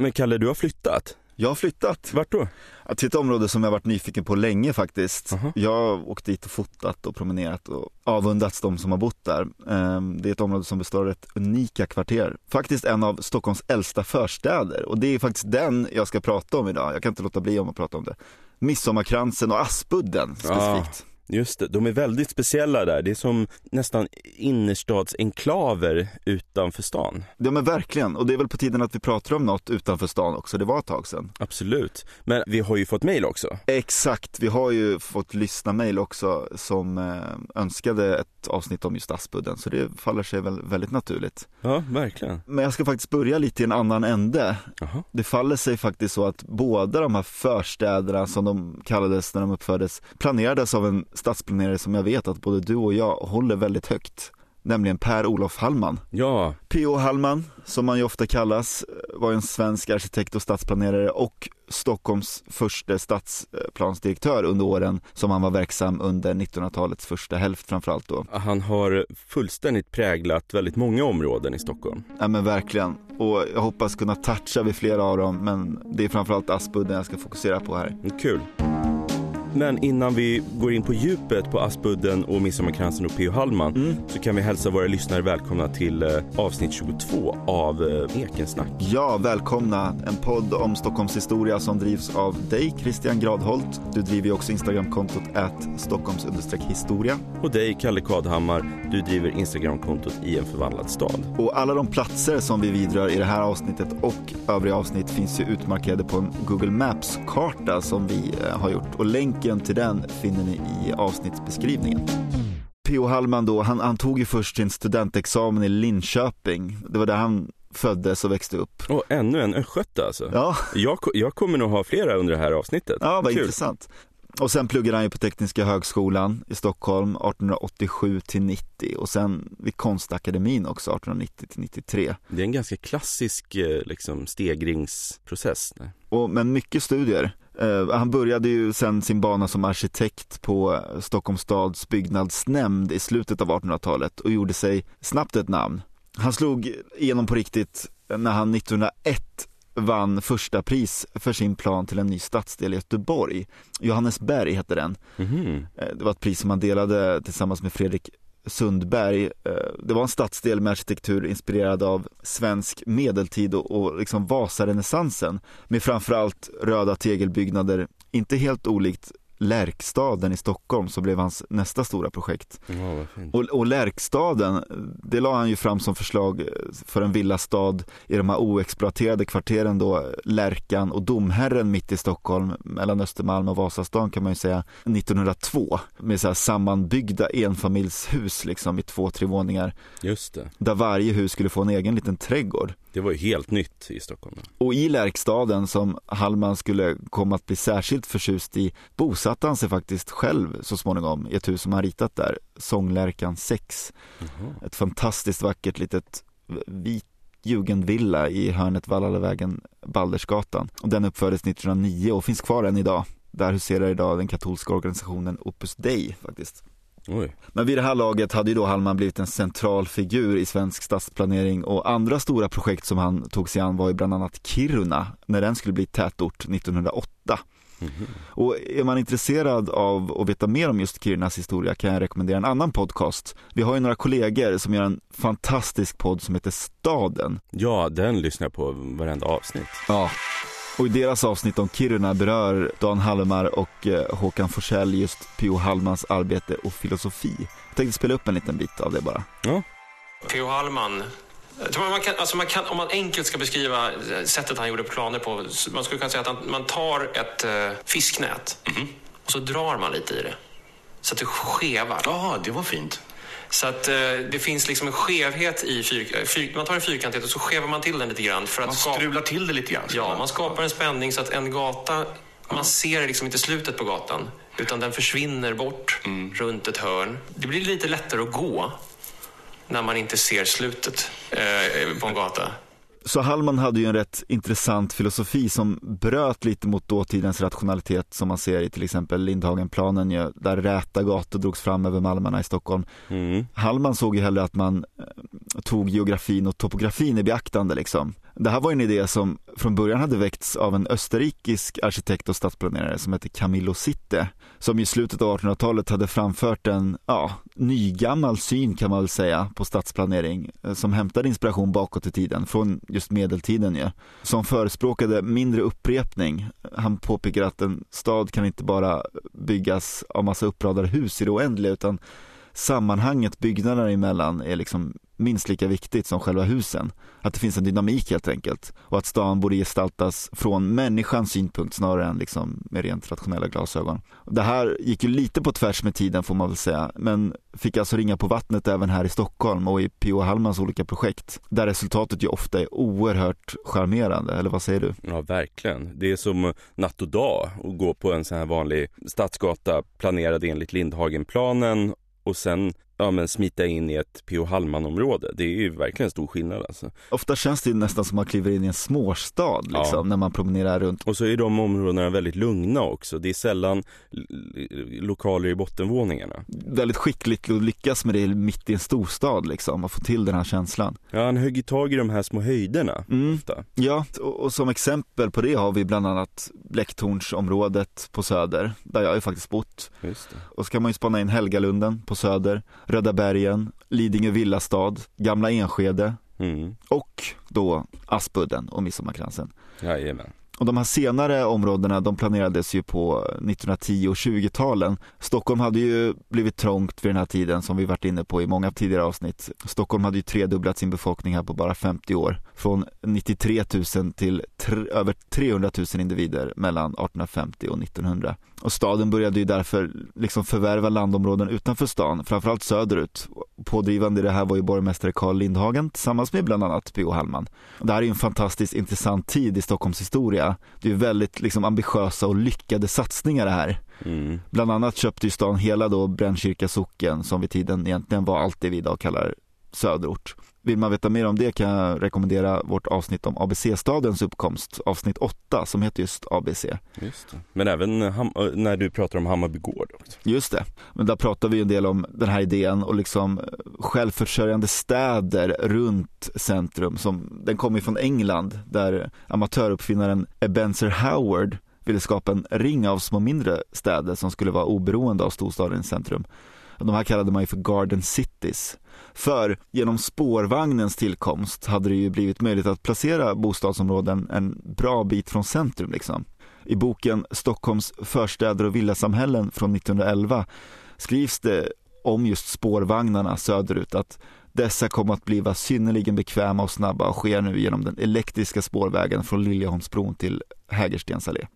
Men Kalle, du har flyttat. Jag har flyttat. Vart då? Till ett område som jag varit nyfiken på länge faktiskt. Aha. Jag har åkt dit och fotat och promenerat och avundats de som har bott där. Ehm, Det är ett område som består av rätt unika kvarter. Faktiskt en av Stockholms äldsta förstäder och det är faktiskt den jag ska prata om idag. Jag kan inte låta bli om att prata om det. Midsommarkransen och Aspudden specifikt. Just det, de är väldigt speciella där. Det är som nästan innerstadsenklaver utanför stan. Ja men verkligen, och det är väl på tiden att vi pratar om något utanför stan också, det var ett tag sedan. Absolut. Men vi har ju fått mejl också. Exakt, vi har ju fått lyssna mejl också som eh, önskade ett avsnitt om just Aspudden, så det faller sig väl väldigt naturligt. Ja, verkligen. Men jag ska faktiskt börja lite i en annan ände. Jaha. Det faller sig faktiskt så att båda de här förstäderna som de kallades när de uppfördes planerades av en stadsplanerare som jag vet att både du och jag håller väldigt högt. Nämligen Per-Olof Hallman. Ja, P.O. Hallman, som han ju ofta kallas, var en svensk arkitekt och stadsplanerare och Stockholms första stadsplansdirektör under åren som han var verksam under 1900-talets första hälft framförallt då. han har fullständigt präglat väldigt många områden i Stockholm. Ja men verkligen. Och jag hoppas kunna toucha vid flera av dem men det är framförallt Aspudden jag ska fokusera på här. Kul. Men innan vi går in på djupet på Aspudden och Midsommarkransen och P.O. Hallman Mm. så kan vi hälsa våra lyssnare välkomna till eh, avsnitt 22 av eh, Ekensnack. Ja, välkomna. En podd om Stockholms historia som drivs av dig, Christian Gradholt. Du driver ju också Instagramkontot at Stockholms historia. Och dig, Kalle Kadhammar, du driver Instagramkontot i en förvandlad stad. Och alla de platser som vi vidrör i det här avsnittet och övriga avsnitt finns ju utmarkerade på en Google Maps-karta som vi eh, har gjort. Och länken till den finner ni i avsnittsbeskrivningen. P.O. Hallman då, han, han tog ju först sin studentexamen i Linköping. Det var där han föddes och växte upp. Och ännu en östgöte alltså. Ja, Jag, jag kommer nog ha flera under det här avsnittet. Ja, vad Kul. intressant. Och sen pluggade han ju på Tekniska högskolan i Stockholm 1887 till 90 och sen vid Konstakademin också 1890 till 93. Det är en ganska klassisk eh, liksom, stegringsprocess. Och, men mycket studier. Eh, han började ju sen sin bana som arkitekt på Stockholms stads byggnadsnämnd i slutet av 1800-talet och gjorde sig snabbt ett namn. Han slog igenom på riktigt när han 1901 vann första pris för sin plan till en ny stadsdel i Göteborg. Johannesberg hette den. Eh, Det var ett pris som han delade tillsammans med Fredrik Sundberg. Eh, det var en stadsdel med arkitektur inspirerad av svensk medeltid och, och liksom Vasarenässansen med framförallt röda tegelbyggnader, inte helt olikt Lärkstaden i Stockholm som blev hans nästa stora projekt. Fint. Och, och Lärkstaden, det la han ju fram som förslag eh, för en villastad i de här oexploaterade kvarteren då, Lärkan och Domherren mitt i Stockholm, mellan Östermalm och Vasastan kan man ju säga, 1902. Med så här sammanbyggda enfamiljshus liksom i två, tre våningar, Just det. där varje hus skulle få en egen liten trädgård. Det var ju helt nytt i Stockholm. Och i Lärkstaden som Hallman skulle komma att bli särskilt förtjust i bosatte han sig faktiskt själv så småningom i ett hus som han ritat där, Sånglärkan 6. Jaha. Ett fantastiskt vackert litet vit jugendvilla i hörnet Vallalavägen, Baldersgatan. Och den uppfördes 1909 och finns kvar än idag. Där huserar idag den katolska organisationen Opus Dei faktiskt. Oj. Men vid det här laget hade ju då Hallman blivit en central figur i svensk stadsplanering och andra stora projekt som han tog sig an var ju bland annat Kiruna, när den skulle bli tätort 1908. Mhm. Och är man intresserad av att veta mer om just Kirunas historia kan jag rekommendera en annan podcast. Vi har ju några kollegor som gör en fantastisk podd som heter Staden. Ja, den lyssnar jag på varenda avsnitt. Ja. Och i deras avsnitt om Kiruna berör Dan Hallemar och eh, Håkan Forsell just P.O. Hallmans arbete och filosofi. Jag tänkte spela upp en liten bit av det bara. P.O. Hallman. Man kan, alltså man kan, om man enkelt ska beskriva eh, sättet han gjorde planer på. Man skulle kunna säga att han, man tar ett eh, fisknät och så drar man lite i det. Så att det skevar. Ja, det var fint. Så att eh, det finns liksom en skevhet i fyr, eh, fyr, Man tar en fyrkantighet och så skevar man till den lite grann. För Man att skapa, strular till det lite grann. ja, man skapar en spänning så att en gata, man ser liksom inte slutet på gatan. Utan den försvinner bort runt ett hörn. Det blir lite lättare att gå när man inte ser slutet eh, på en gata. Så Hallman hade ju en rätt intressant filosofi som bröt lite mot dåtidens rationalitet som man ser i till exempel Lindhagenplanen ju, där räta gator drogs fram över malmarna i Stockholm. Mm. Hallman såg ju hellre att man eh, tog geografin och topografin i beaktande liksom. Det här var en idé som från början hade väckts av en österrikisk arkitekt och stadsplanerare som hette Camillo Sitte, som i slutet av 1800-talet hade framfört en ja, nygammal syn kan man väl säga på stadsplanering eh, som hämtade inspiration bakåt i tiden, från just medeltiden ju. Som förespråkade mindre upprepning. Han påpekar att en stad kan inte bara byggas av massa uppradade hus i det oändliga utan sammanhanget byggnaderna emellan är liksom minst lika viktigt som själva husen. Att det finns en dynamik helt enkelt och att stan borde gestaltas från människans synpunkt snarare än liksom med rent rationella glasögon. Det här gick ju lite på tvärs med tiden får man väl säga, men fick alltså ringa på vattnet även här i Stockholm och i P.O. Hallmans olika projekt, där resultatet ju ofta är oerhört charmerande, eller vad säger du? Ja, verkligen. Det är som natt och dag att gå på en sån här vanlig stadsgata planerad enligt Lindhagenplanen och sen ja, men smita in i ett P.O. Hallman-område. Det är ju verkligen stor skillnad alltså. Ofta känns det nästan som att man kliver in i en småstad liksom, ja. när man promenerar runt. Och så är de områdena väldigt lugna också. Det är sällan lokaler i bottenvåningarna. Väldigt skickligt att lyckas med det mitt i en storstad liksom, och få till den här känslan. Ja, han högg tag i de här små höjderna mm. ofta. Ja, och, och, som exempel på det har vi bland annat Blecktornsområdet på Söder, där jag ju faktiskt bott. Och så kan man ju spana in Helgalunden på Söder, Röda bergen, Lidingö villastad, Gamla Enskede mm. och då Aspudden och Midsommarkransen. Jajamän. Och de här senare områdena de planerades ju på 1910 och 20-talen. Stockholm hade ju blivit trångt vid den här tiden som vi varit inne på i många tidigare avsnitt. Stockholm hade ju tredubblat sin befolkning här på bara 50 år. Från 93 000 till över 300 000 individer mellan 1850 och 1900. Och staden började ju därför liksom förvärva landområden utanför stan, framförallt söderut. Pådrivande i det här var ju borgmästare Carl Lindhagen tillsammans med bland annat P.O. Hallman. Det här är en fantastiskt intressant tid i Stockholms historia. Det är väldigt liksom ambitiösa och lyckade satsningar det här. Mm. Bland annat köpte ju stan hela då Brännkyrka socken som vid tiden egentligen var allt det vi idag kallar söderort. Vill man veta mer om det kan jag rekommendera vårt avsnitt om ABC-stadens uppkomst, avsnitt 8 som heter just ABC. Just det. Men även när du pratar om Hammarby gård. Också. Just det, men där pratar vi en del om den här idén och liksom självförsörjande städer runt centrum. Som, den kommer från England där amatöruppfinnaren Ebenezer Howard ville skapa en ring av små mindre städer som skulle vara oberoende av storstadens centrum. De här kallade man ju för Garden Cities. För genom spårvagnens tillkomst hade det ju blivit möjligt att placera bostadsområden en bra bit från centrum liksom. I boken Stockholms förstäder och villasamhällen från 1911 skrivs det om just spårvagnarna söderut att dessa kom att bli synnerligen bekväma och snabba och sker nu genom den elektriska spårvägen från Liljeholmsbron till Hägerstens allé.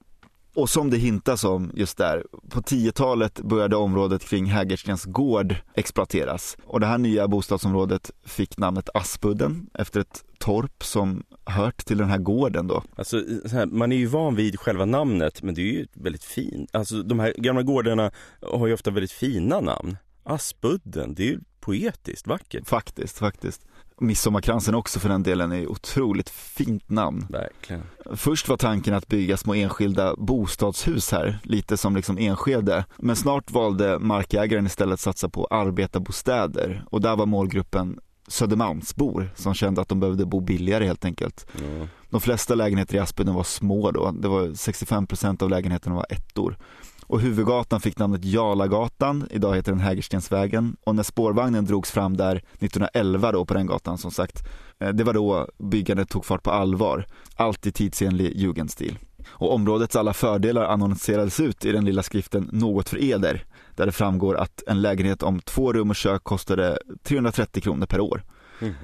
Och som det hintas om just där, på 10-talet började området kring Hägerstens gård exploateras. Och det här nya bostadsområdet fick namnet Aspudden efter ett torp som hört till den här gården då. Alltså, här, man är ju van vid själva namnet men det är ju väldigt fint. Alltså de här gamla gårdarna har ju ofta väldigt fina namn. Aspudden, det är ju poetiskt vackert. Faktiskt, faktiskt. Midsommarkransen också för den delen är otroligt fint namn. Verkligen. Först var tanken att bygga små enskilda bostadshus här, lite som liksom Enskede. Men snart valde markägaren istället satsa på arbetarbostäder och där var målgruppen Södermalmsbor som kände att de behövde bo billigare helt enkelt. Mm. De flesta lägenheter i Aspudden var små då, det var 65% av lägenheterna var ettor. Och huvudgatan fick namnet Jalagatan, idag heter den Hägerstensvägen. Och när spårvagnen drogs fram där 1911 då på den gatan som sagt, eh, det var då byggandet tog fart på allvar. Allt i tidsenlig jugendstil. Och områdets alla fördelar annonserades ut i den lilla skriften Något för eder, där det framgår att en lägenhet om två rum och kök kostade 330 kronor per år. Mm.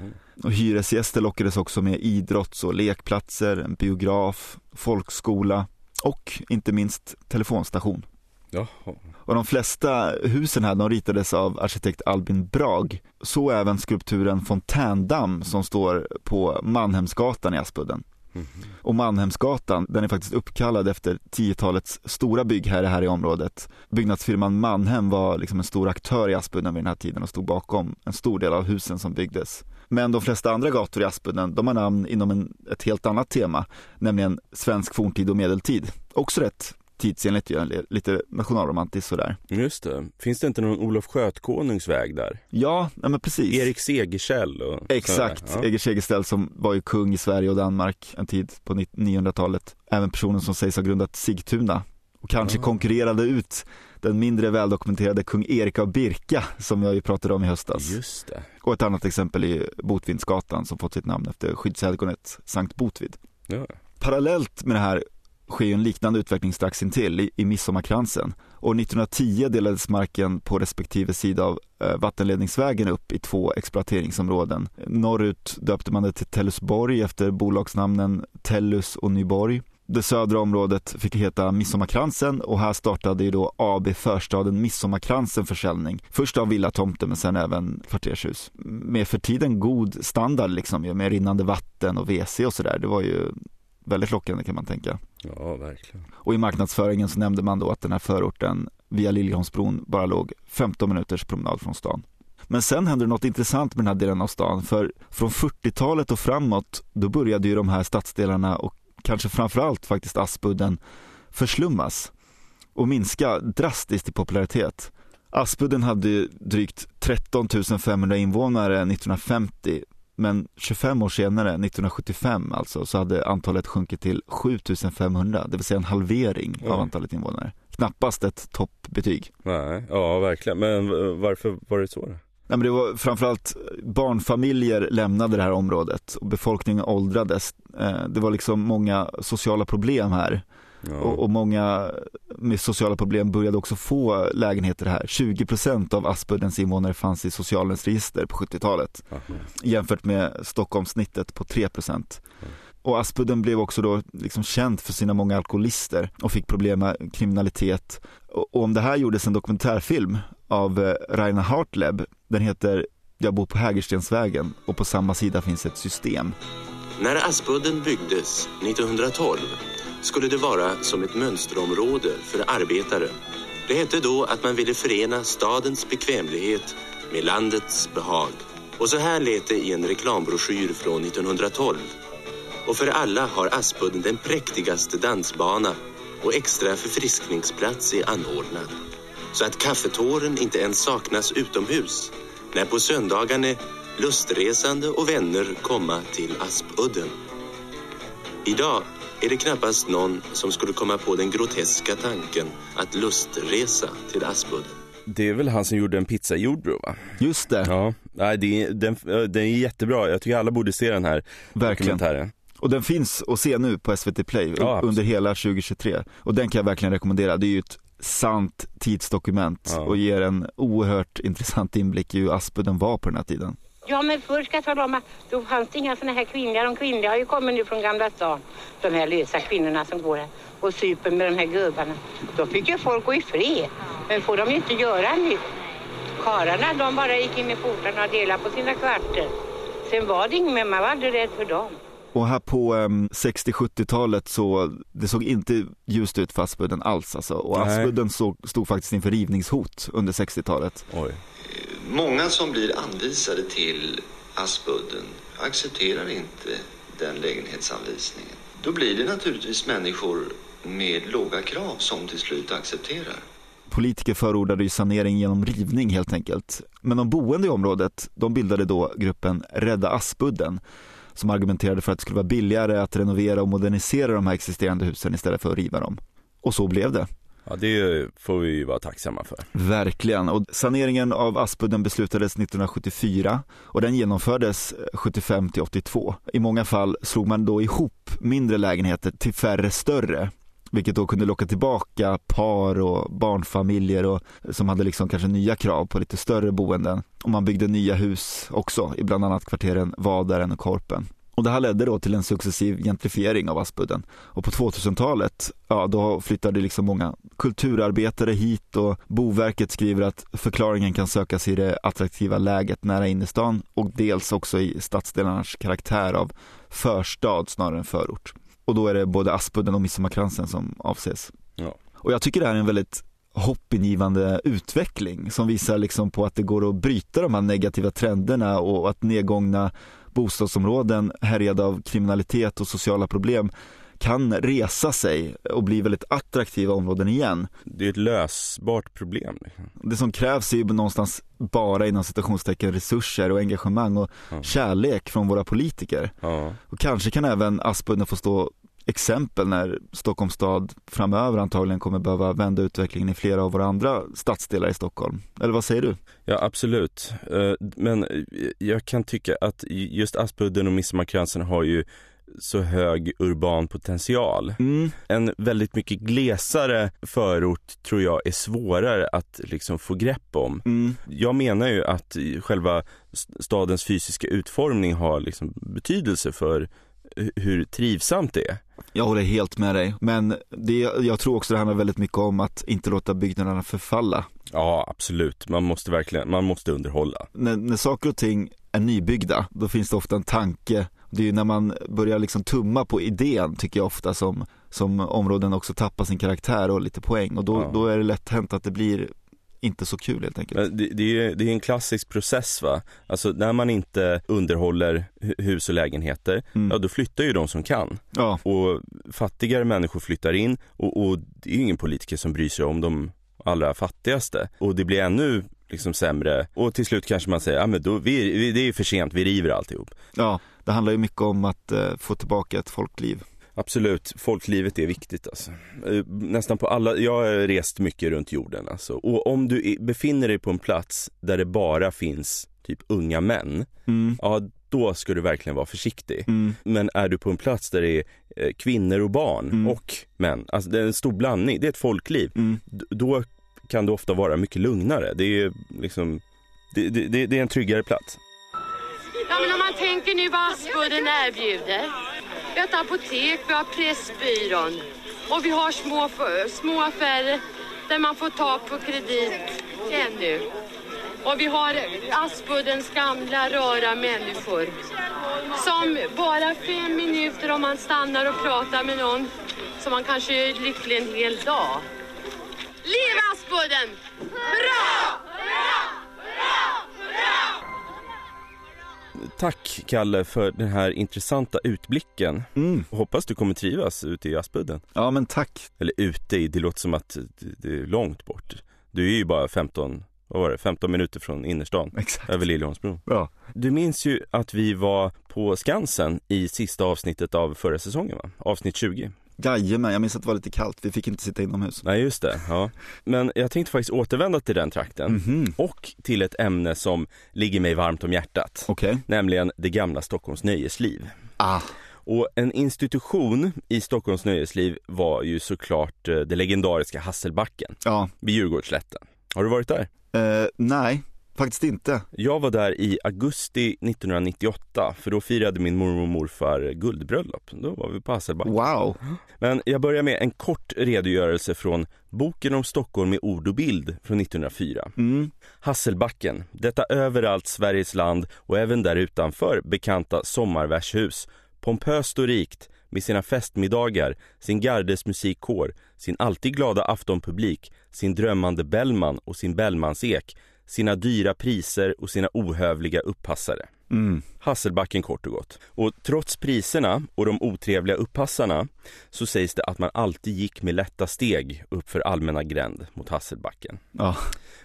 Och hyresgäster lockades också med idrotts och lekplatser, en biograf, folkskola och inte minst telefonstation. Jaha. Och de flesta husen här de ritades av arkitekt Albin Brag. Så även skulpturen Fontändamm som står på Mannhemsgatan i Aspudden. Mm. Och Mannhemsgatan, den är faktiskt uppkallad efter 10-talets stora byggherre här i området. Byggnadsfirman Mannhem var liksom en stor aktör i Aspudden vid den här tiden och stod bakom en stor del av husen som byggdes. Men de flesta andra gator i Aspudden, de har namn inom en, ett helt annat tema, nämligen svensk forntid och medeltid. Också rätt tidsenligt ju, lite nationalromantiskt sådär. Just det. Finns det inte någon Olof Skötkonungsväg där? Ja, nej men precis. Erik Segersäll och Exakt, ja. Erik Segersäll som var ju kung i Sverige och Danmark en tid på 900-talet. Även personen som sägs ha grundat Sigtuna och kanske Ja. konkurrerade ut den mindre väldokumenterade kung Erik av Birka som jag ju pratade om i höstas. Just det. Och ett annat exempel är Botvindsgatan som fått sitt namn efter skyddshelgonet Sankt Botvid. Ja. Parallellt med det här sker en liknande utveckling strax intill i, i Midsommarkransen. År 1910 delades marken på respektive sida av eh, vattenledningsvägen upp i två exploateringsområden. Norrut döpte man det till Tellusborg efter bolagsnamnen Tellus och Nyborg. Det södra området fick heta Midsommarkransen och här startade ju då AB Förstaden Midsommarkransen försäljning. Först av villatomter men sen även kvartershus. Med för tiden god standard liksom ju, med rinnande vatten och WC och sådär. Det var ju väldigt lockande kan man tänka. ja, verkligen. Och i marknadsföringen så nämnde man då att den här förorten via Liljeholmsbron bara låg 15 minuters promenad från stan. Men sen hände något intressant med den här delen av stan för från 40-talet och framåt då började ju de här stadsdelarna och kanske framförallt faktiskt Aspudden förslummas och minska drastiskt i popularitet. Aspudden hade drygt 13 500 invånare 1950 men 25 år senare, 1975 alltså, så hade antalet sjunkit till 7500, det vill säga en halvering av Oj. antalet invånare. Knappast ett toppbetyg. Nej, ja verkligen. Men varför var det så? Nej, men det var framförallt barnfamiljer lämnade det här området och befolkningen åldrades. Eh, Det var liksom många sociala problem här Ja. och, och många med sociala problem började också få lägenheter här. 20% av Aspuddens invånare fanns i socialens register på 70-talet Aha. jämfört med Stockholmssnittet på 3%. Och Aspudden blev också då liksom känd för sina många alkoholister och fick problem med kriminalitet. Och, och om det här gjordes en dokumentärfilm av eh, Raina Hartleb. Den heter Jag bor på Hägerstensvägen och på samma sida finns ett system. När Aspudden byggdes 1912 skulle det vara som ett mönsterområde för arbetare. Det hette då att man ville förena stadens bekvämlighet med landets behag. Och så här lät det i en reklambroschyr från 1912. Och för alla har Aspudden den präktigaste dansbana och extra förfriskningsplats är anordnad. Så att kaffetåren inte ens saknas utomhus när på söndagarna lustresande och vänner komma till Aspudden. Idag är det knappast någon som skulle komma på den groteska tanken att lustresa till Aspudden. Det är väl han som gjorde en pizza i Jordbro va? Just det, Ja, nej, det är, den, den är jättebra. Jag tycker alla borde se den här verkligen. dokumentären. Och den finns att se nu på SVT Play Ja, under hela 2023. Och den kan jag verkligen rekommendera. Det är ju ett sant tidsdokument Ja. och ger en oerhört intressant inblick i hur Aspudden var på den här tiden. Ja, men först ska jag tala om att då fanns det inga såna här kvinnliga. De kvinnliga har ju kommit nu från Gamla stan. De här lösa kvinnorna som går här och super med de här gubbarna. Då fick ju folk gå i fred. Men får de ju inte göra nu. Karlarna de bara gick in i portarna och delade på sina kvarter. Sen var det inget mer, man var aldrig rädd för dem. Och här på um, 60-70-talet så, det såg inte ljust ut för Aspudden alls alltså. Och Nej. Aspudden såg, stod faktiskt inför rivningshot under 60-talet. Oj. Många som blir anvisade till Aspudden accepterar inte den lägenhetsanvisningen. Då blir det naturligtvis människor med låga krav som till slut accepterar. Politiker förordade ju sanering genom rivning helt enkelt. Men de boende i området, de bildade då gruppen Rädda Aspudden som argumenterade för att det skulle vara billigare att renovera och modernisera de här existerande husen istället för att riva dem. Och så blev det. Ja, det får vi ju vara tacksamma för. Verkligen. Och saneringen av Aspudden beslutades 1974 och den genomfördes 75 till 82. I många fall slog man då ihop mindre lägenheter till färre större. Vilket då kunde locka tillbaka par och barnfamiljer och, som hade liksom kanske nya krav på lite större boenden. Och man byggde nya hus också i bland annat kvarteren Vadaren och Korpen. Och det här ledde då till en successiv gentrifiering av Aspudden. Och på 2000-talet, ja då flyttade liksom många kulturarbetare hit och Boverket skriver att förklaringen kan sökas i det attraktiva läget nära innerstan och dels också i stadsdelarnas karaktär av förstad snarare än förort. Och då är det både Aspudden och Midsommarkransen som avses. Ja. Och jag tycker det här är en väldigt hoppingivande utveckling som visar liksom på att det går att bryta de här negativa trenderna och att nedgångna bostadsområden härjade av kriminalitet och sociala problem kan resa sig och bli väldigt attraktiva områden igen. Det är ett lösbart problem. Liksom. Det som krävs är ju någonstans bara inom citationstecken resurser och engagemang och Ja. kärlek från våra politiker. Ja. Och kanske kan även Aspudden få stå exempel när Stockholms stad framöver antagligen kommer behöva vända utvecklingen i flera av våra andra stadsdelar i Stockholm. Eller vad säger du? Ja, absolut. Eh, Men eh, jag kan tycka att just Aspudden och Midsommarkransen har ju så hög urban potential. Mm, En väldigt mycket glesare förort tror jag är svårare att liksom få grepp om. mm, Jag menar ju att själva stadens fysiska utformning har liksom betydelse för hur trivsamt det är. jag håller helt med dig. Men det, jag tror också det handlar väldigt mycket om att inte låta byggnaderna förfalla. Ja, absolut. Man måste verkligen, man måste underhålla. När, när saker och ting är nybyggda, då finns det ofta en tanke. Det är ju när man börjar liksom tumma på idén, tycker jag ofta, som, som områden också tappar sin karaktär och lite poäng. Och då, Ja. då är det lätt hänt att det blir inte så kul helt enkelt. Det, det, är, det är en klassisk process va. Alltså när man inte underhåller hu- hus och lägenheter, Mm. ja då flyttar ju de som kan. Ja, Och fattigare människor flyttar in och, och det är ju ingen politiker som bryr sig om de allra fattigaste. Och det blir ännu liksom sämre och till slut kanske man säger, ja men då, vi, vi, det är för sent, vi river alltihop. ja, det handlar ju mycket om att eh, få tillbaka ett folkliv. Absolut, folklivet är viktigt alltså. Eh, Nästan på alla, jag har rest mycket runt jorden alltså. Och om du befinner dig på en plats där det bara finns typ unga män, Mm, ja då ska du verkligen vara försiktig. mm, Men är du på en plats där det är eh, kvinnor och barn Mm. och män, alltså det är en stor blandning, det är ett folkliv. mm. Då kan det ofta vara mycket lugnare. Det är liksom, det, det, det det är en tryggare plats. Ja, men om man tänker nu vad Aspudden erbjuder. Vi har ett apotek, vi har Pressbyrån och vi har små, små affärer där man får ta på kredit ännu. Och vi har Aspuddens gamla röra människor som bara fem minuter om man stannar och pratar med någon som man kanske är lycklig en hel dag. Leva Aspudden! Hurra! Tack Kalle för den här intressanta utblicken. Mm. Hoppas du kommer trivas ute i Aspudden. Ja men tack. Eller ute i, det låter som att det- är långt bort. Du är ju bara 15, vad var det, 15 minuter från innerstan. Exakt. Över Liljeholmsbron. Ja. Du minns ju att vi var på Skansen i sista avsnittet av förra säsongen va? Avsnitt 20. Jajamän, jag minns att det var lite kallt, vi fick inte sitta inomhus. Nej just det, ja. Men jag tänkte faktiskt återvända till den trakten. Mhm. Och till ett ämne som ligger mig varmt om hjärtat. Okej. Nämligen det gamla Stockholms nöjesliv. Ah, Och en institution i Stockholms nöjesliv var ju såklart eh, det legendariska Hasselbacken ja. vid Djurgårdsslätten. Har du varit där? Eh, nej, faktiskt inte. Jag var där i augusti 1998 för då firade min mormor och morfar guldbröllop. Då var vi på Hasselbacken. Wow. Men jag börjar med en kort redogörelse från Boken om Stockholm med ord och bild från 1904. Mm. Hasselbacken, detta överallt Sveriges land och även där utanför bekanta sommarvärshus. Pompöst och rikt med sina festmiddagar, sin gardes musikkår, sin alltid glada aftonpublik, sin drömmande Bellman och sin Bellmansek, sina dyra priser och sina ohövliga uppassare. Mm. Hasselbacken kort och gott. Och trots priserna och de otrevliga uppassarna så sägs det att man alltid gick med lätta steg upp för allmänna gränd mot Hasselbacken. Ja.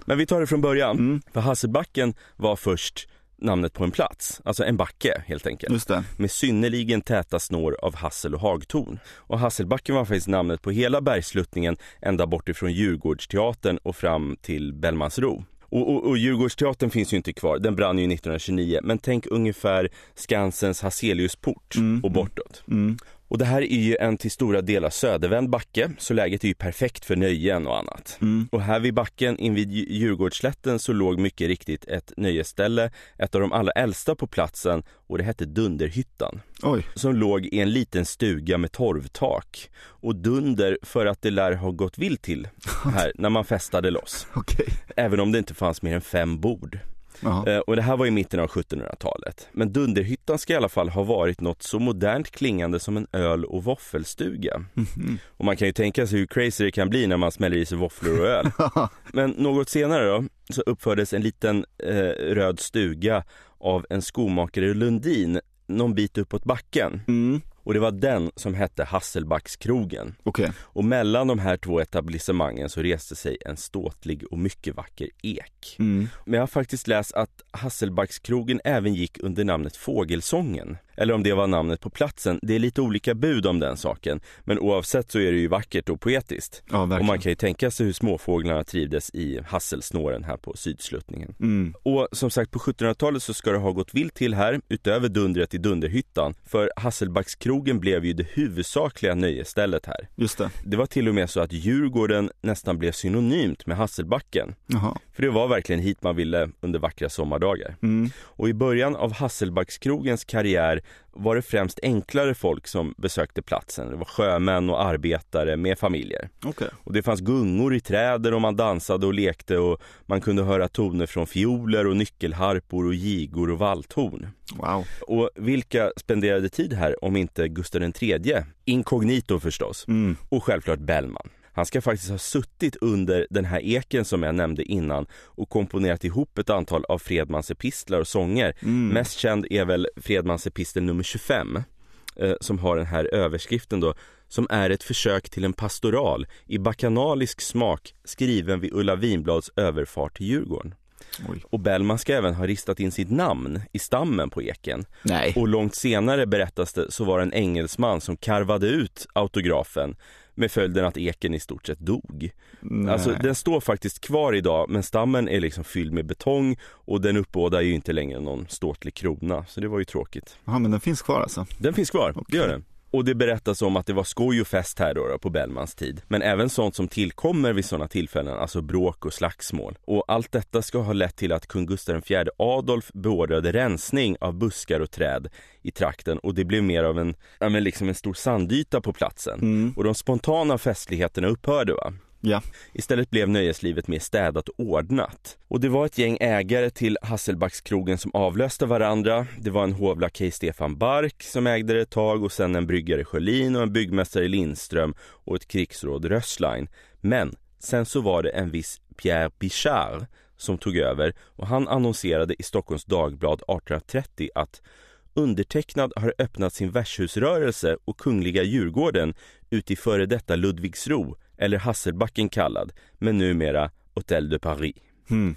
Men vi tar det från början. Mm. För Hasselbacken var först namnet på en plats, alltså en backe helt enkelt. Med synnerligen täta snår av hassel och hagtorn. Och Hasselbacken var faktiskt namnet på hela bergsluttningen ända bort ifrån Djurgårdsteatern och fram till Bellmansro. Och, och, och Djurgårdsteatern finns ju inte kvar, den brann ju 1929. Men tänk ungefär Skansens Hazeliusport Mm, och bortåt. Mm. Och det här är ju en till stora delar södervänd backe, så läget är ju perfekt för nöjen och annat. Mm. Och här vid backen invid Dju- Djurgårdsslätten så låg mycket riktigt ett nöjesställe, ett av de allra äldsta på platsen och det hette Dunderhyttan. Oj. Som låg i en liten stuga med torvtak. Och dunder för att det lär ha gått vilt till här när man festade loss. Okej. Även om det inte fanns mer än fem bord. Jaha. Eh, Och det här var i mitten av 1700-talet. Men Dunderhyttan ska i alla fall ha varit något så modernt klingande som en öl och våffelstuga. Mhm. Och man kan ju tänka sig hur crazy det kan bli när man smäller i sig våfflor och öl. Men något senare då, så uppfördes en liten eh, röd stuga av en skomakare i Lundin någon bit uppåt backen. Mm. Och det var den som hette Hasselbackskrogen. Okej. Och mellan de här två etablissemangen så reste sig en ståtlig och mycket vacker ek. Mm. Men jag har faktiskt läst att Hasselbackskrogen även gick under namnet Fågelsången. Eller om det var namnet på platsen. Det är lite olika bud om den saken. Men oavsett så är det ju vackert och poetiskt. Ja. Och man kan ju tänka sig hur småfåglarna trivdes i hasselsnåren här på sydsluttningen. Mm. Och som sagt på 1700-talet så ska det ha gått vilt till här utöver dundret i Dunderhyttan. För Hasselbackskrogen blev ju det huvudsakliga nöjesstället här. Just det. Det var till och med så att Djurgården nästan blev synonymt med Hasselbacken. Jaha. För det var verkligen hit man ville under vackra sommardagar. Mm. Och i början av Hasselbackskrogens karriär var det främst enklare folk som besökte platsen. Det var sjömän och arbetare med familjer. Okej. Och det fanns gungor i träden och man dansade och lekte och man kunde höra toner från fioler och nyckelharpor och gigor och valthorn. Wow. Och vilka spenderade tid här om inte Gustav III? Inkognito förstås. Mm. Och självklart Bellman. Han ska faktiskt ha suttit under den här eken som jag nämnde innan och komponerat ihop ett antal av Fredmans epistlar och sånger. Mm. Mest känd är väl Fredmans epistel nummer 25 eh, som har den här överskriften då som är ett försök till en pastoral i bakanalisk smak skriven vid Ulla Vinblads överfart till Djurgården. Oj. Och Bellman ska även ha ristat in sitt namn i stammen på eken. Nej. Och långt senare berättas det så var det en engelsman som karvade ut autografen med följden att eken i stort sett dog. Nej. Alltså den står faktiskt kvar idag men stammen är liksom fylld med betong och den uppbådar ju inte längre någon ståtlig krona så det var ju tråkigt. Ja, men den finns kvar alltså. Den finns kvar, det gör den. Och det berättas om att det var skoj och fest här då, då på Bellmans tid. Men även sånt som tillkommer vid sådana tillfällen, alltså bråk och slagsmål. Och allt detta ska ha lett till att kung Gustav IV Adolf beordrade rensning av buskar och träd i trakten och det blev mer av en, ja men liksom en stor sandyta på platsen. Mm. Och de spontana festligheterna upphörde va. Ja. Istället blev nöjeslivet mer städat och ordnat. Och det var ett gäng ägare till Hasselbackskrogen som avlöste varandra. Det var en hovlakej Stefan Bark som ägde det ett tag och sen en bryggare Sjölin och en byggmästare Lindström och ett krigsråd Rösslein. Men sen så var det en viss Pierre Bichard som tog över och han annonserade i Stockholms Dagblad 1830 att Undertecknad har öppnat sin värdshusrörelse och Kungliga Djurgården ut i före detta Ludvigsro, eller Hasselbacken kallad, men numera Hôtel de Paris. Mm.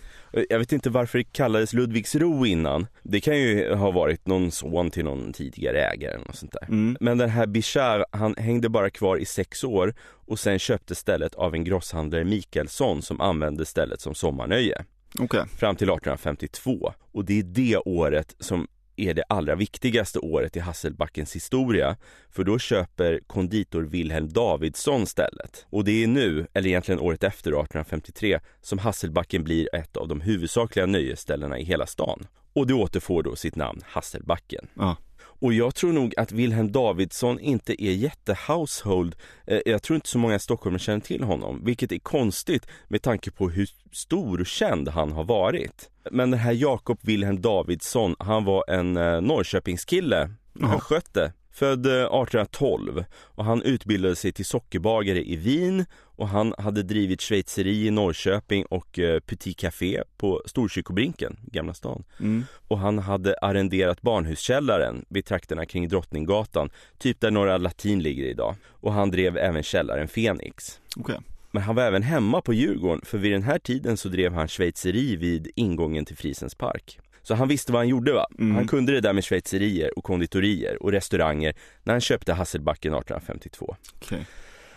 Jag vet inte varför det kallades Ludvigsro innan. Det kan ju ha varit någon son till någon tidigare ägare eller något sånt där. Mm. Men den här Bichard, han hängde bara kvar i sex år och sen köpte stället av en grosshandlare Mikaelsson som använde stället som sommarnöje. Okej. Fram till 1852. Och det är det året som är det allra viktigaste året i Hasselbackens historia. För då köper konditor Wilhelm Davidsson stället. Och det är nu, eller egentligen året efter 1853, som Hasselbacken blir ett av de huvudsakliga nöjesställena i hela stan. Och det återfår då sitt namn Hasselbacken. Ja. Och jag tror nog att Wilhelm Davidsson inte är jätte-household. Eh, Jag tror inte så många stockholmare känner till honom, vilket är konstigt med tanke på hur stor och känd han har varit. Men den här Jakob Wilhelm Davidsson, han var en eh, Norrköpingskille, han skötte. Född eh, 1812 och han utbildade sig till sockerbagare i Wien och han hade drivit schweizeri i Norrköping och eh, Petit Café på Storkyrkobrinken, Gamla stan. Mm. Och han hade arrenderat barnhuskällaren vid trakterna kring Drottninggatan, typ där Norra Latin ligger idag. Och han drev även källaren Fenix. Okej. Men han var även hemma på Djurgården, för vid den här tiden så drev han schweizeri vid ingången till Frisens park. Så han visste vad han gjorde va? Mm. Han kunde det där med schweizerier och konditorier och restauranger när han köpte Hasselbacken 1852. Okej.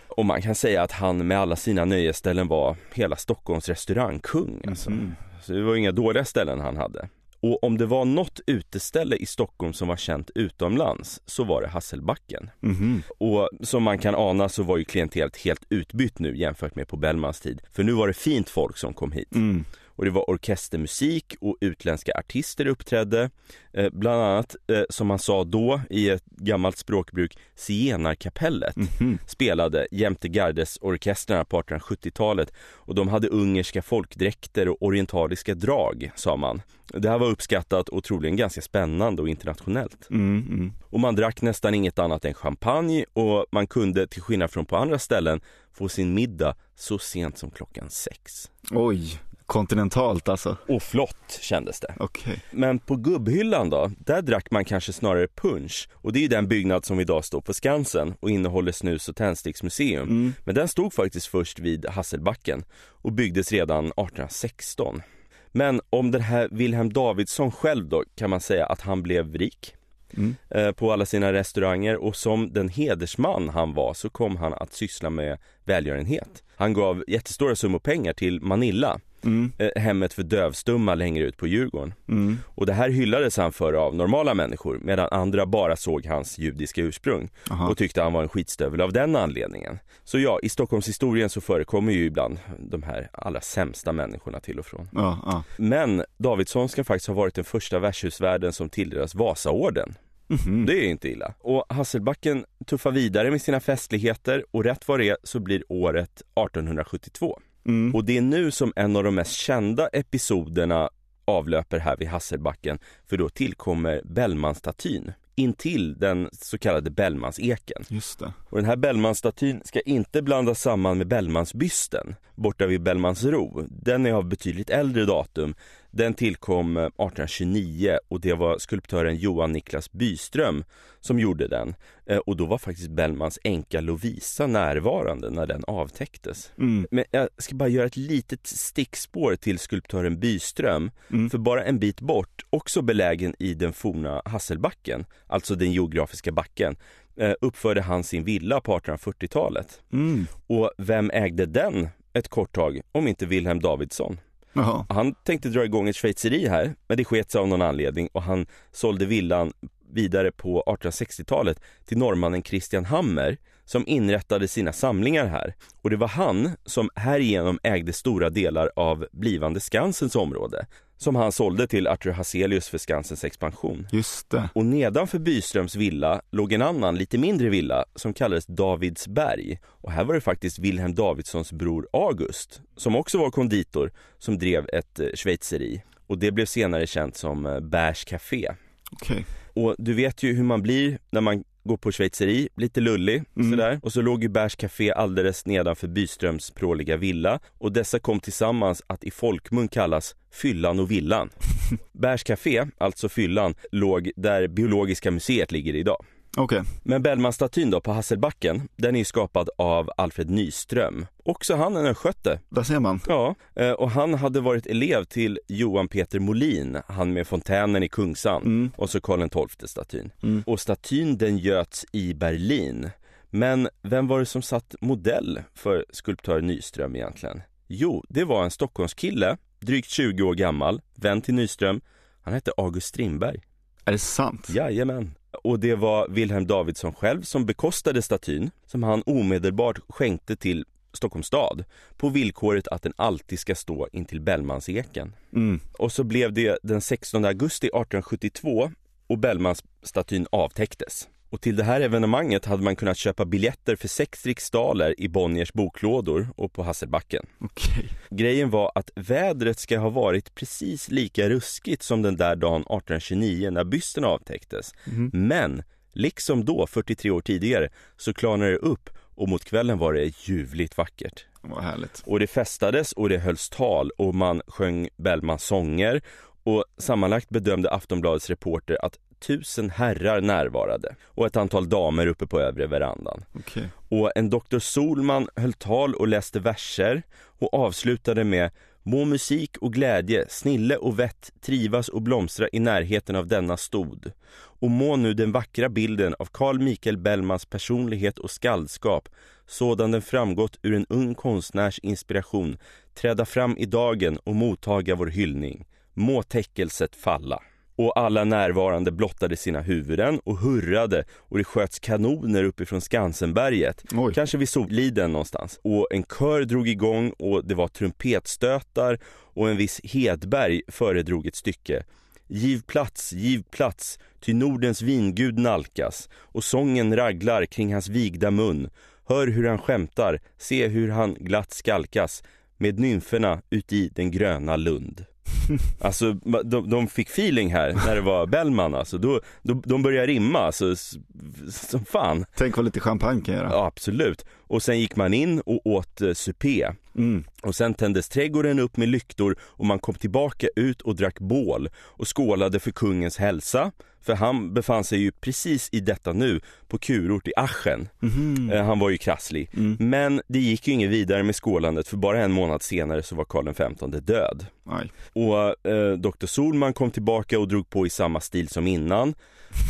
Och man kan säga att han med alla sina nöjesställen var hela Stockholms restaurangkung alltså. Mhm. Så det var inga dåliga ställen han hade. Och om det var något uteställe i Stockholm som var känt utomlands så var det Hasselbacken. Mhm. Och som man kan ana så var ju klientelet helt utbytt nu jämfört med på Bellmans tid. För nu var det fint folk som kom hit. Mm. Och det var orkestermusik och utländska artister uppträdde. Eh, bland annat, eh, som man sa då i ett gammalt språkbruk, Zigenarkapellet Mhm. spelade jämte gardesorkestrarna på 1870-talet och de hade ungerska folkdräkter och orientaliska drag, sa man. Det här var uppskattat och troligen ganska spännande och internationellt. Mm. Mm. Och man drack nästan inget annat än champagne och man kunde, till skillnad från på andra ställen, få sin middag så sent som klockan sex. Oj, Kontinentalt alltså. Och flott kändes det. Okej. Men på gubbhyllan då, där drack man kanske snarare punch. Och det är ju den byggnad som idag står på Skansen och innehåller snus och tändsticksmuseum. Men den stod faktiskt först vid Hasselbacken och byggdes redan 1816. Men om den här Wilhelm Davidsson själv då kan man säga att han blev rik. eh, På alla sina restauranger och som den hedersman han var så kom han att syssla med välgörenhet. Han gav jättestora summor pengar till Manilla, eh, hemmet för dövstumma längre ut på Djurgården. Och det här hyllades han för av normala människor medan andra bara såg hans judiska ursprung Aha. och tyckte han var en skitstövel av den anledningen. Så ja, i Stockholmshistorien så förekommer ju ibland de här allra sämsta människorna till och från. Ja, ja. Men Davidsson ska faktiskt ha varit den första värdshusvärden som tilldelas Vasaorden. Det är inte illa. Och Hasselbacken tuffar vidare med sina festligheter och rätt vad det är så blir året 1872. Och det är nu som en av de mest kända episoderna avlöper här vid Hasselbacken för då tillkommer Bellmanstatyn intill den så kallade Bellmanseken. Just det. Och den här Bellmanstatyn ska inte blandas samman med Bellmansbysten borta vid Bellmansro. Den är av betydligt äldre datum. Den tillkom eh, 1829 och det var skulptören Johan Niklas Byström som gjorde den. Eh, Och då var faktiskt Bellmans änka Lovisa närvarande när den avtäcktes. Men jag ska bara göra ett litet stickspår till skulptören Byström. För bara en bit bort, också belägen i den forna Hasselbacken, alltså den geografiska backen, eh, uppförde han sin villa på 1840-talet. Och vem ägde den ett kort tag, om inte Wilhelm Davidsson? Jaha. Han tänkte dra igång ett schweizeri här, men det sket sig av någon anledning och han sålde villan vidare på 1860-talet till norrmannen Christian Hammer som inrättade sina samlingar här. Och det var han som härigenom ägde stora delar av blivande Skansens område som han sålde till Arthur Hazelius för Skansens expansion. Just det. Och nedanför Byströms villa låg en annan lite mindre villa som kallades Davidsberg. Och här var det faktiskt Wilhelm Davidssons bror August, som också var konditor, som drev ett eh, schweizeri. Och det blev senare känt som eh, Bergs Café. Okej. Och du vet ju hur man blir när man går på schweizeri, lite lullig sådär. Och så låg ju Bergs Café alldeles nedanför Byströms pråliga villa. Och dessa kom tillsammans att i folkmun kallas Fyllan och Villan. Bergs Café, alltså Fyllan, låg där Biologiska museet ligger idag. Okej. Men Bellmanstatyn då på Hasselbacken, den är ju skapad av Alfred Nyström. Också han en östgöte. Där ser man. Ja, eh, och han hade varit elev till Johan Peter Molin, han med fontänen i Kungsan och så Karl XII-statyn. Och statyn den göts i Berlin. Men vem var det som satt modell för skulptör Nyström egentligen? Jo, det var en Stockholmskille, drygt 20 år gammal, vän till Nyström. Han hette August Strindberg. Är det sant? Jajamän. Och det var Wilhelm Davidsson själv som bekostade statyn som han omedelbart skänkte till Stockholms stad på villkoret att den alltid ska stå intill Bellmanseken. Och så blev det den 16 augusti 1872 och Bellmansstatyn avtäcktes. Och till det här evenemanget hade man kunnat köpa biljetter för sex riksdaler i Bonniers boklådor och på Hasselbacken. Okej. Grejen var att vädret ska ha varit precis lika ruskigt som den där dagen 1829 när bysten avtäcktes. Men, liksom då 43 år tidigare, så klarnade det upp och mot kvällen var det ljuvligt vackert. Vad härligt. Och det festades och det hölls tal och man sjöng Bellmans sånger och sammanlagt bedömde Aftonbladets reporter att tusen herrar närvarade och ett antal damer uppe på övre verandan. Okej. Och en doktor Solman höll tal och läste verser och avslutade med Må musik och glädje, snille och vett trivas och blomstra i närheten av denna stod. Och må nu den vackra bilden av Carl Michael Bellmans personlighet och skaldskap, sådan den framgått ur en ung konstnärs inspiration, träda fram i dagen och mottaga vår hyllning. Må täckelset falla. Och alla närvarande blottade sina huvuden och hurrade och det sköts kanoner uppifrån Skansenberget. Oj. Kanske vid Solliden någonstans. Och en kör drog igång och det var trumpetstötar och en viss Hedberg föredrog ett stycke. Giv plats, giv plats, ty Nordens vingud nalkas och sången raglar kring hans vigda mun. Hör hur han skämtar, se hur han glatt skalkas med nymferna uti den gröna lund. Alltså de, de fick feeling här när det var Bellman alltså. Då, de, de började rimma alltså, som fan. Tänk vad lite champagne kan göra. Ja, absolut. Och sen gick man in och åt eh, supé. Och sen tändes trädgården upp med lyktor och man kom tillbaka ut och drack bål och skålade för kungens hälsa. För han befann sig ju precis i detta nu på kurort i Aschen. Mm. Han var ju krasslig. Mm. Men det gick ju inget vidare med skålandet för bara en månad senare så var Karl XV död. Aj. Och eh, Dr. Solman kom tillbaka och drog på i samma stil som innan.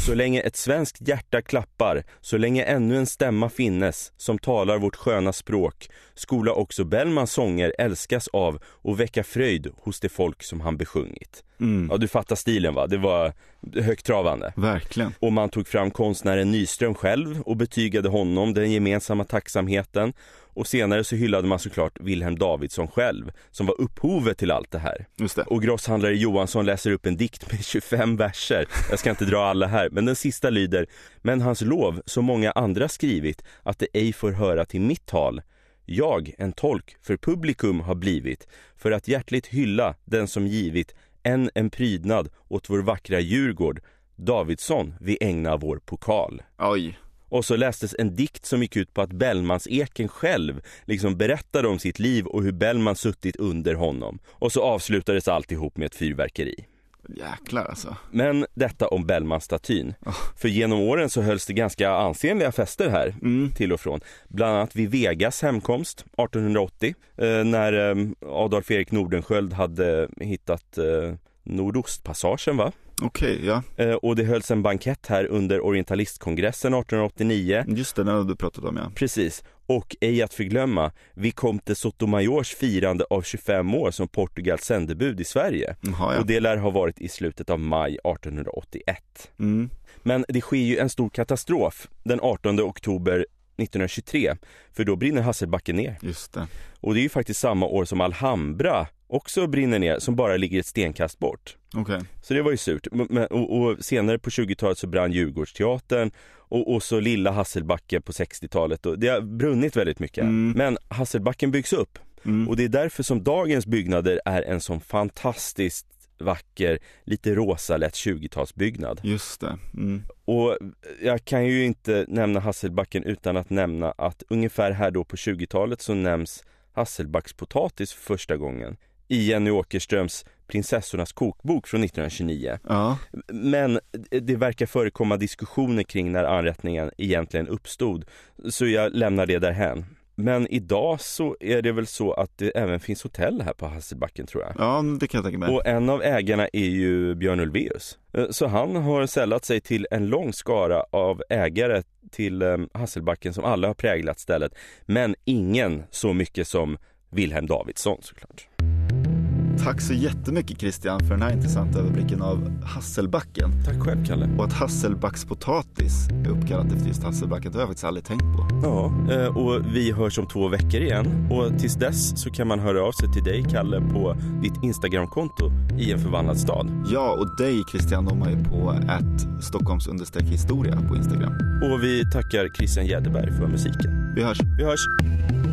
Så länge ett svenskt hjärta klappar, så länge ännu en stämma finnes som talar vårt sköna språk, skola också Bellmans sånger älskas av och väcka fröjd hos det folk som han besjungit. Mm. Ja, du fattar stilen va? Det var högtravande. Verkligen. Och man tog fram konstnären Nyström själv och betygade honom den gemensamma tacksamheten och senare så hyllade man såklart Wilhelm Davidsson själv som var upphovet till allt det här. Just det. Och grosshandlare Johansson läser upp en dikt med 25 verser. Jag ska inte dra alla här, men den sista lyder Men hans lov, så många andra skrivit, att det ej får höra till mitt tal. Jag, en tolk för publikum har blivit, för att hjärtligt hylla den som givit än en prydnad åt vår vackra Djurgård. Davidsson, vi ägnar vår pokal. Oj. Och så lästes en dikt som gick ut på att Bellmans eken själv liksom berättade om sitt liv och hur Bellman suttit under honom. Och så avslutades alltihop med ett fyrverkeri. Jäklar alltså. Men detta om Bellman-statyn. Oh. För genom åren så hölls det ganska ansenliga fester här mm. till och från. Bland annat vid Vegas hemkomst 1880 eh, när eh, Adolf Erik Nordenskjöld hade hittat eh, Nordostpassagen va? Okej, okay, ja. Och det hölls en bankett här under orientalисtkongressen 1889. Just det, den hade du pratat om ja. Precis. Och ej att förglömma, Vicomte Sotomayors firande av 25 år som Portugals sändebud i Sverige. Aha, ja. Och det lär ha varit i slutet av maj 1881. Mm. Men det sker ju en stor katastrof den 18 oktober 1923, för då brinner Hasselbacken ner. Just det. Och det är ju faktiskt samma år som Alhambra också brinner ner, som bara ligger ett stenkast bort. Okay. Så det var ju surt. Men, och, och senare på 20-talet så brann Djurgårdsteatern och, och så lilla Hasselbacken på 60-talet. Det har brunnit väldigt mycket. Mm. Men Hasselbacken byggs upp. Mm. Och det är därför som dagens byggnader är en sån fantastiskt vacker, lite rosa lätt 20-talsbyggnad. Just det. Mm. Och jag kan ju inte nämna Hasselbacken utan att nämna att ungefär här då på 20-talet så nämns Hasselbackspotatis för första gången i Jenny Åkerströms Prinsessornas kokbok från 1929. Ja. Men det verkar förekomma diskussioner kring när anrättningen egentligen uppstod, så jag lämnar det därhän. Men idag så är det väl så att det även finns hotell här på Hasselbacken tror jag. Ja, det kan jag tänka mig. Och en av ägarna är ju Björn Ulvaeus. Eh, så han har sällat sig till en lång skara av ägare till eh, Hasselbacken som alla har präglat stället. Men ingen så mycket som Wilhelm Davidsson såklart. Tack så jättemycket Christian för den här intressanta överblicken av Hasselbacken. Tack själv Kalle. Och att Hasselbackspotatis är uppkallat efter just Hasselbacken, det har jag faktiskt aldrig tänkt på. Ja, eh, och vi hörs om två veckor igen. Och tills dess så kan man höra av sig till dig Kalle på ditt Instagramkonto i en förvandlad stad. Ja, och dig Christian når man ju på att Stockholms historia på Instagram. Och vi tackar Christian Jäderberg för musiken. Vi hörs. Vi hörs.